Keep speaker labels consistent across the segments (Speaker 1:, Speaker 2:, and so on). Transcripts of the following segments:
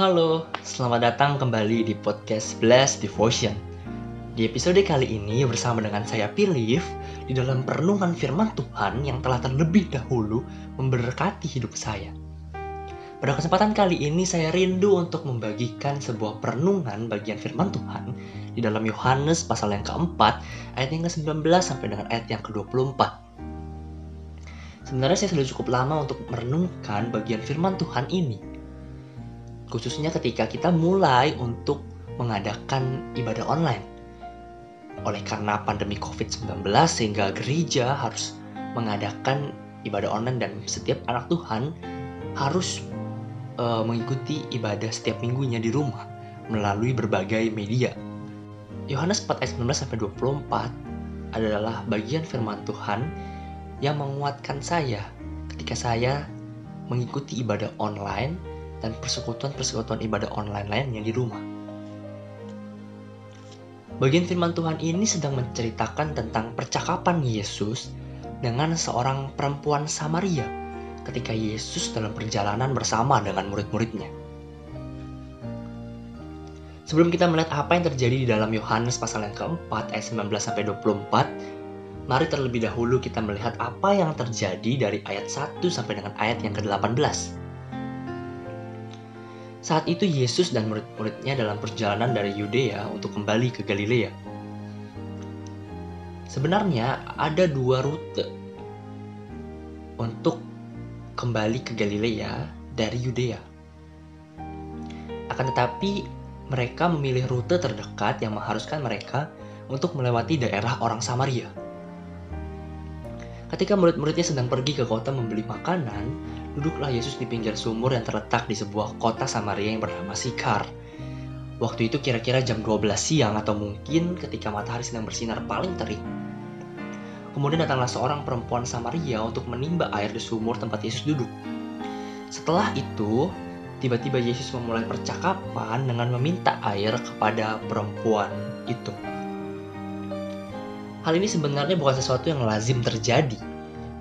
Speaker 1: Halo, selamat datang kembali di podcast Blast Devotion. Di episode kali ini bersama dengan saya Pilif di dalam perenungan firman Tuhan yang telah terlebih dahulu memberkati hidup saya. Pada kesempatan kali ini saya rindu untuk membagikan sebuah perenungan bagian firman Tuhan di dalam Yohanes pasal yang keempat ayat yang ke-19 sampai dengan ayat yang ke-24. Sebenarnya saya sudah cukup lama untuk merenungkan bagian firman Tuhan ini khususnya ketika kita mulai untuk mengadakan ibadah online. Oleh karena pandemi COVID-19 sehingga gereja harus mengadakan ibadah online dan setiap anak Tuhan harus uh, mengikuti ibadah setiap minggunya di rumah melalui berbagai media. Yohanes 4 ayat 19 sampai 24 adalah bagian firman Tuhan yang menguatkan saya ketika saya mengikuti ibadah online dan persekutuan-persekutuan ibadah online lainnya di rumah. Bagian firman Tuhan ini sedang menceritakan tentang percakapan Yesus dengan seorang perempuan Samaria ketika Yesus dalam perjalanan bersama dengan murid-muridnya. Sebelum kita melihat apa yang terjadi di dalam Yohanes pasal yang keempat ayat 19 sampai 24, mari terlebih dahulu kita melihat apa yang terjadi dari ayat 1 sampai dengan ayat yang ke-18. Saat itu Yesus dan murid-muridnya dalam perjalanan dari Yudea untuk kembali ke Galilea. Sebenarnya ada dua rute untuk kembali ke Galilea dari Yudea. Akan tetapi mereka memilih rute terdekat yang mengharuskan mereka untuk melewati daerah orang Samaria. Ketika murid-muridnya sedang pergi ke kota membeli makanan, duduklah Yesus di pinggir sumur yang terletak di sebuah kota Samaria yang bernama Sikar. Waktu itu kira-kira jam 12 siang atau mungkin ketika matahari sedang bersinar paling terik. Kemudian datanglah seorang perempuan Samaria untuk menimba air di sumur tempat Yesus duduk. Setelah itu, tiba-tiba Yesus memulai percakapan dengan meminta air kepada perempuan itu. Hal ini sebenarnya bukan sesuatu yang lazim terjadi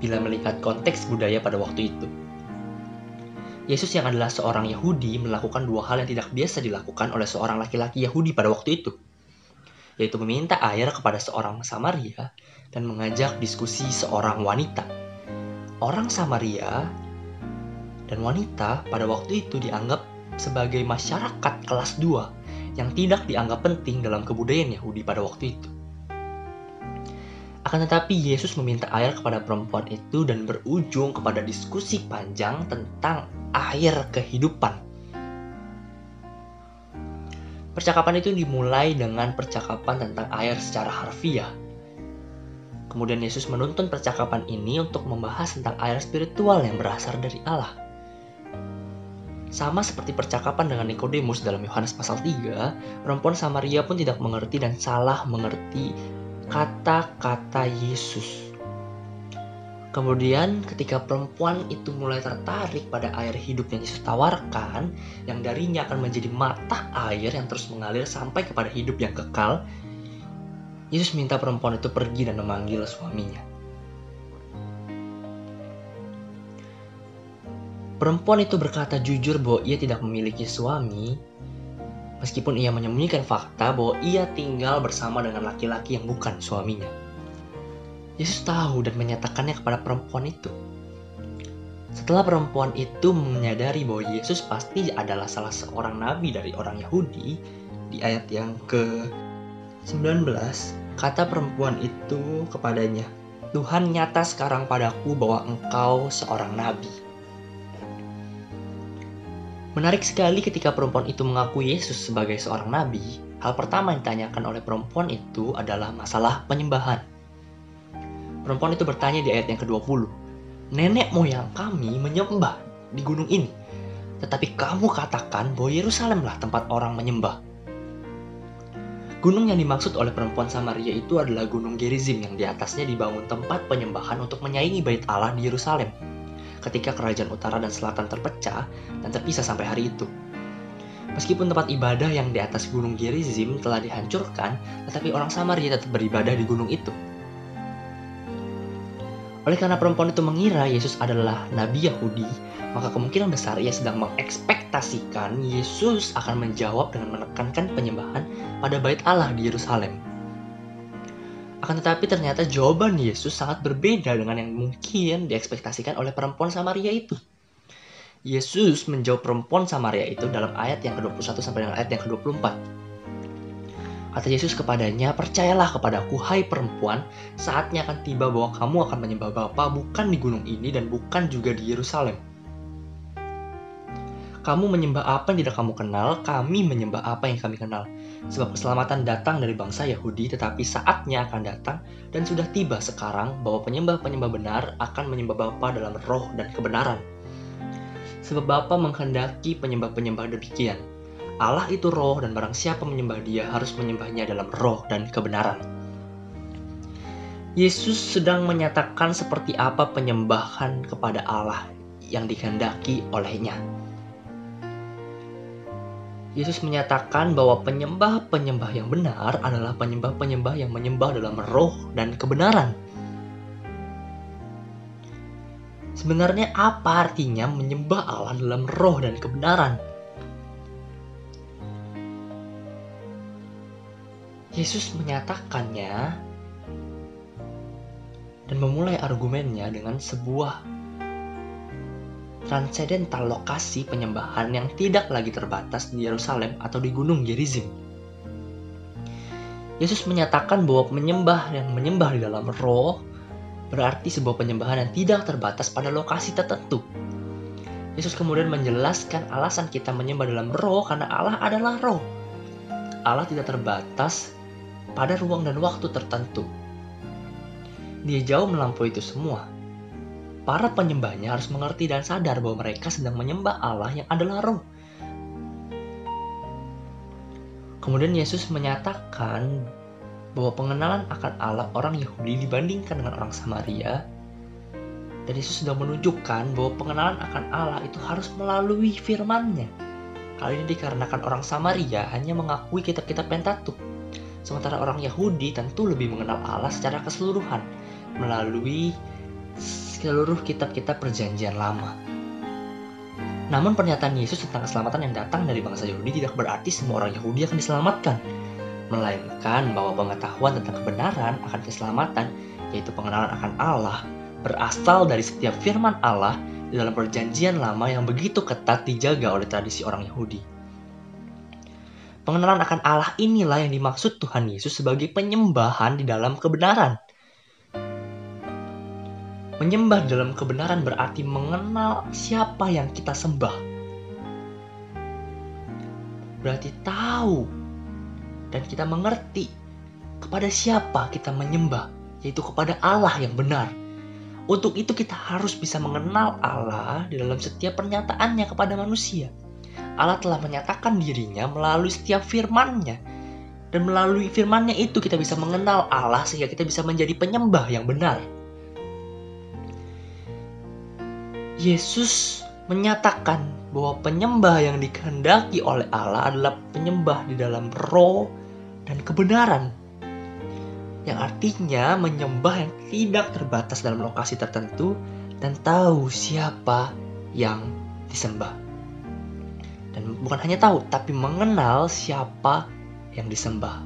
Speaker 1: bila melihat konteks budaya pada waktu itu. Yesus yang adalah seorang Yahudi melakukan dua hal yang tidak biasa dilakukan oleh seorang laki-laki Yahudi pada waktu itu, yaitu meminta air kepada seorang Samaria dan mengajak diskusi seorang wanita. Orang Samaria dan wanita pada waktu itu dianggap sebagai masyarakat kelas 2 yang tidak dianggap penting dalam kebudayaan Yahudi pada waktu itu. Akan tetapi Yesus meminta air kepada perempuan itu dan berujung kepada diskusi panjang tentang air kehidupan. Percakapan itu dimulai dengan percakapan tentang air secara harfiah. Kemudian Yesus menuntun percakapan ini untuk membahas tentang air spiritual yang berasal dari Allah. Sama seperti percakapan dengan Nikodemus dalam Yohanes pasal 3, perempuan Samaria pun tidak mengerti dan salah mengerti kata-kata Yesus. Kemudian ketika perempuan itu mulai tertarik pada air hidup yang Yesus tawarkan, yang darinya akan menjadi mata air yang terus mengalir sampai kepada hidup yang kekal, Yesus minta perempuan itu pergi dan memanggil suaminya. Perempuan itu berkata jujur bahwa ia tidak memiliki suami, meskipun ia menyembunyikan fakta bahwa ia tinggal bersama dengan laki-laki yang bukan suaminya. Yesus tahu dan menyatakannya kepada perempuan itu. Setelah perempuan itu menyadari bahwa Yesus pasti adalah salah seorang nabi dari orang Yahudi, di ayat yang ke-19, kata perempuan itu kepadanya, Tuhan nyata sekarang padaku bahwa engkau seorang nabi. Menarik sekali ketika perempuan itu mengaku Yesus sebagai seorang nabi, hal pertama yang ditanyakan oleh perempuan itu adalah masalah penyembahan. Perempuan itu bertanya di ayat yang ke-20. Nenek moyang kami menyembah di gunung ini. Tetapi kamu katakan bahwa Yerusalemlah tempat orang menyembah. Gunung yang dimaksud oleh perempuan Samaria itu adalah Gunung Gerizim yang di atasnya dibangun tempat penyembahan untuk menyaingi bait Allah di Yerusalem. Ketika kerajaan utara dan selatan terpecah dan terpisah sampai hari itu. Meskipun tempat ibadah yang di atas gunung Gerizim telah dihancurkan, tetapi orang Samaria tetap beribadah di gunung itu. Oleh karena perempuan itu mengira Yesus adalah nabi Yahudi, maka kemungkinan besar ia sedang mengekspektasikan Yesus akan menjawab dengan menekankan penyembahan pada bait Allah di Yerusalem. Akan tetapi ternyata jawaban Yesus sangat berbeda dengan yang mungkin diekspektasikan oleh perempuan Samaria itu. Yesus menjawab perempuan Samaria itu dalam ayat yang ke-21 sampai dengan ayat yang ke-24. Kata Yesus kepadanya, percayalah kepadaku, hai perempuan, saatnya akan tiba bahwa kamu akan menyembah Bapa bukan di gunung ini dan bukan juga di Yerusalem. Kamu menyembah apa yang tidak kamu kenal, kami menyembah apa yang kami kenal. Sebab keselamatan datang dari bangsa Yahudi, tetapi saatnya akan datang dan sudah tiba sekarang bahwa penyembah-penyembah benar akan menyembah Bapa dalam roh dan kebenaran. Sebab Bapa menghendaki penyembah-penyembah demikian. Allah itu roh dan barang siapa menyembah dia harus menyembahnya dalam roh dan kebenaran. Yesus sedang menyatakan seperti apa penyembahan kepada Allah yang dikehendaki olehnya. Yesus menyatakan bahwa penyembah-penyembah yang benar adalah penyembah-penyembah yang menyembah dalam roh dan kebenaran. Sebenarnya apa artinya menyembah Allah dalam roh dan kebenaran? Yesus menyatakannya dan memulai argumennya dengan sebuah transendental lokasi penyembahan yang tidak lagi terbatas di Yerusalem atau di Gunung Gerizim. Yesus menyatakan bahwa menyembah yang menyembah di dalam roh berarti sebuah penyembahan yang tidak terbatas pada lokasi tertentu. Yesus kemudian menjelaskan alasan kita menyembah dalam roh karena Allah adalah roh. Allah tidak terbatas pada ruang dan waktu tertentu. Dia jauh melampaui itu semua. Para penyembahnya harus mengerti dan sadar bahwa mereka sedang menyembah Allah yang adalah roh. Kemudian Yesus menyatakan bahwa pengenalan akan Allah orang Yahudi dibandingkan dengan orang Samaria dan Yesus sudah menunjukkan bahwa pengenalan akan Allah itu harus melalui firman-Nya. Hal ini dikarenakan orang Samaria hanya mengakui kitab-kitab Pentatuk Sementara orang Yahudi tentu lebih mengenal Allah secara keseluruhan melalui seluruh kitab-kitab perjanjian lama. Namun pernyataan Yesus tentang keselamatan yang datang dari bangsa Yahudi tidak berarti semua orang Yahudi akan diselamatkan. Melainkan bahwa pengetahuan tentang kebenaran akan keselamatan, yaitu pengenalan akan Allah, berasal dari setiap firman Allah di dalam perjanjian lama yang begitu ketat dijaga oleh tradisi orang Yahudi. Pengenalan akan Allah inilah yang dimaksud Tuhan Yesus sebagai penyembahan di dalam kebenaran. Menyembah dalam kebenaran berarti mengenal siapa yang kita sembah. Berarti tahu dan kita mengerti kepada siapa kita menyembah, yaitu kepada Allah yang benar. Untuk itu kita harus bisa mengenal Allah di dalam setiap pernyataannya kepada manusia. Allah telah menyatakan dirinya melalui setiap firman-Nya. Dan melalui firman-Nya itu kita bisa mengenal Allah sehingga kita bisa menjadi penyembah yang benar. Yesus menyatakan bahwa penyembah yang dikehendaki oleh Allah adalah penyembah di dalam roh dan kebenaran. Yang artinya menyembah yang tidak terbatas dalam lokasi tertentu dan tahu siapa yang disembah. Dan bukan hanya tahu, tapi mengenal siapa yang disembah.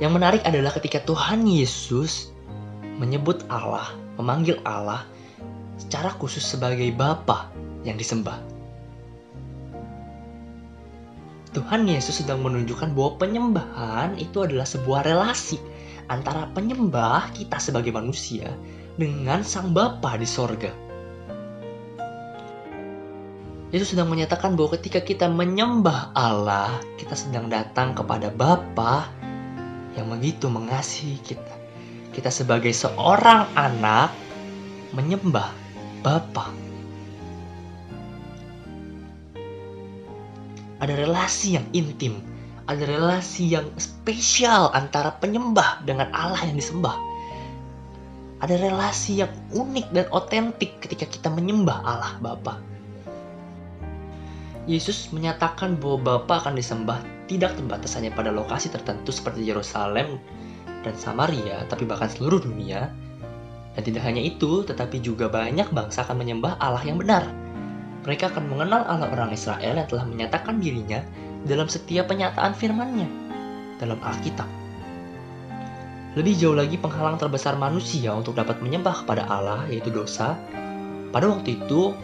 Speaker 1: Yang menarik adalah ketika Tuhan Yesus menyebut Allah, memanggil Allah secara khusus sebagai Bapa yang disembah. Tuhan Yesus sedang menunjukkan bahwa penyembahan itu adalah sebuah relasi antara penyembah kita sebagai manusia dengan Sang Bapa di sorga. Yesus sedang menyatakan bahwa ketika kita menyembah Allah, kita sedang datang kepada Bapa yang begitu mengasihi kita. Kita sebagai seorang anak menyembah Bapa. Ada relasi yang intim, ada relasi yang spesial antara penyembah dengan Allah yang disembah. Ada relasi yang unik dan otentik ketika kita menyembah Allah Bapa. Yesus menyatakan bahwa Bapa akan disembah tidak terbatas hanya pada lokasi tertentu seperti Yerusalem dan Samaria, tapi bahkan seluruh dunia. Dan tidak hanya itu, tetapi juga banyak bangsa akan menyembah Allah yang benar. Mereka akan mengenal Allah orang Israel yang telah menyatakan dirinya dalam setiap penyataan firman-Nya dalam Alkitab. Lebih jauh lagi penghalang terbesar manusia untuk dapat menyembah kepada Allah yaitu dosa. Pada waktu itu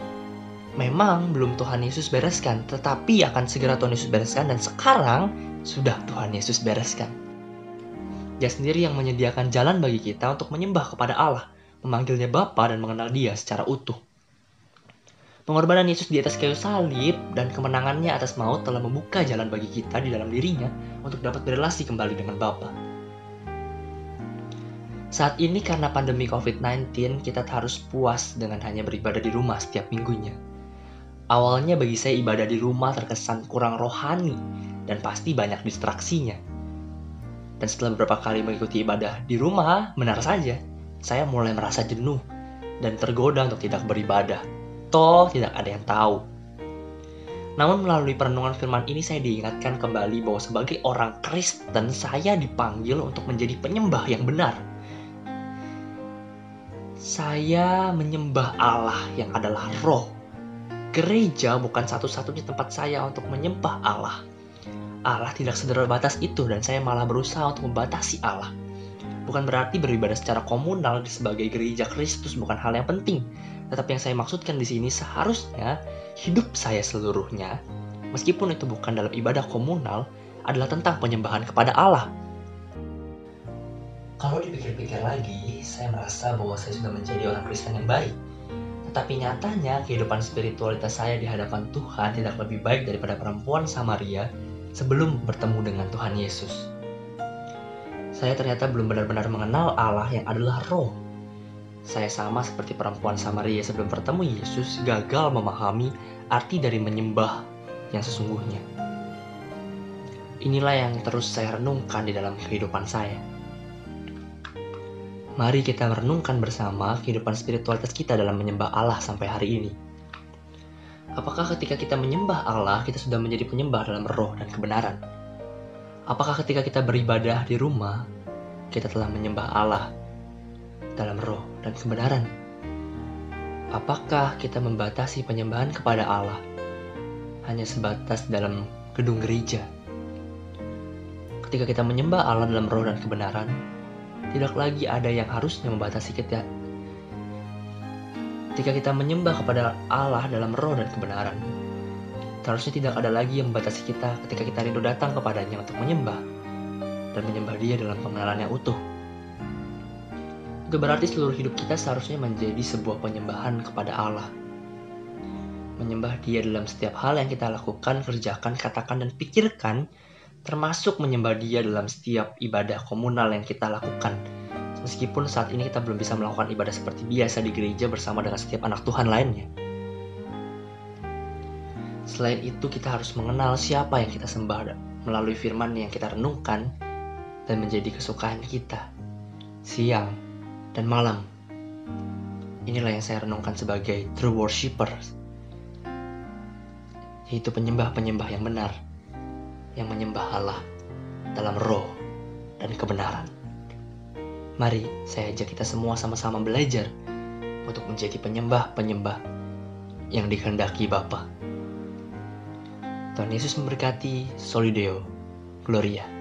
Speaker 1: memang belum Tuhan Yesus bereskan, tetapi akan segera Tuhan Yesus bereskan dan sekarang sudah Tuhan Yesus bereskan. Dia sendiri yang menyediakan jalan bagi kita untuk menyembah kepada Allah, memanggilnya Bapa dan mengenal dia secara utuh. Pengorbanan Yesus di atas kayu salib dan kemenangannya atas maut telah membuka jalan bagi kita di dalam dirinya untuk dapat berrelasi kembali dengan Bapa. Saat ini karena pandemi COVID-19, kita harus puas dengan hanya beribadah di rumah setiap minggunya. Awalnya bagi saya ibadah di rumah terkesan kurang rohani dan pasti banyak distraksinya. Dan setelah beberapa kali mengikuti ibadah di rumah, benar saja, saya mulai merasa jenuh dan tergoda untuk tidak beribadah. Toh tidak ada yang tahu. Namun melalui perenungan firman ini saya diingatkan kembali bahwa sebagai orang Kristen saya dipanggil untuk menjadi penyembah yang benar saya menyembah Allah yang adalah roh. Gereja bukan satu-satunya tempat saya untuk menyembah Allah. Allah tidak batas itu dan saya malah berusaha untuk membatasi Allah. Bukan berarti beribadah secara komunal sebagai gereja Kristus bukan hal yang penting. Tetapi yang saya maksudkan di sini seharusnya hidup saya seluruhnya, meskipun itu bukan dalam ibadah komunal, adalah tentang penyembahan kepada Allah kalau dipikir-pikir lagi, saya merasa bahwa saya sudah menjadi orang Kristen yang baik. Tetapi nyatanya kehidupan spiritualitas saya di hadapan Tuhan tidak lebih baik daripada perempuan Samaria sebelum bertemu dengan Tuhan Yesus. Saya ternyata belum benar-benar mengenal Allah yang adalah roh. Saya sama seperti perempuan Samaria sebelum bertemu Yesus gagal memahami arti dari menyembah yang sesungguhnya. Inilah yang terus saya renungkan di dalam kehidupan saya. Mari kita merenungkan bersama kehidupan spiritualitas kita dalam menyembah Allah sampai hari ini. Apakah ketika kita menyembah Allah, kita sudah menjadi penyembah dalam roh dan kebenaran? Apakah ketika kita beribadah di rumah, kita telah menyembah Allah dalam roh dan kebenaran? Apakah kita membatasi penyembahan kepada Allah hanya sebatas dalam gedung gereja? Ketika kita menyembah Allah dalam roh dan kebenaran, tidak lagi ada yang harusnya membatasi kita. Ketika kita menyembah kepada Allah dalam roh dan kebenaran, seharusnya tidak ada lagi yang membatasi kita ketika kita rindu datang kepadanya untuk menyembah dan menyembah dia dalam pengenalan yang utuh. Itu berarti seluruh hidup kita seharusnya menjadi sebuah penyembahan kepada Allah. Menyembah dia dalam setiap hal yang kita lakukan, kerjakan, katakan, dan pikirkan termasuk menyembah dia dalam setiap ibadah komunal yang kita lakukan. Meskipun saat ini kita belum bisa melakukan ibadah seperti biasa di gereja bersama dengan setiap anak Tuhan lainnya. Selain itu, kita harus mengenal siapa yang kita sembah melalui firman yang kita renungkan dan menjadi kesukaan kita siang dan malam. Inilah yang saya renungkan sebagai true worshippers, yaitu penyembah-penyembah yang benar yang menyembah Allah dalam roh dan kebenaran. Mari saya ajak kita semua sama-sama belajar untuk menjadi penyembah-penyembah yang dikehendaki Bapa. Tuhan Yesus memberkati Solideo Gloria.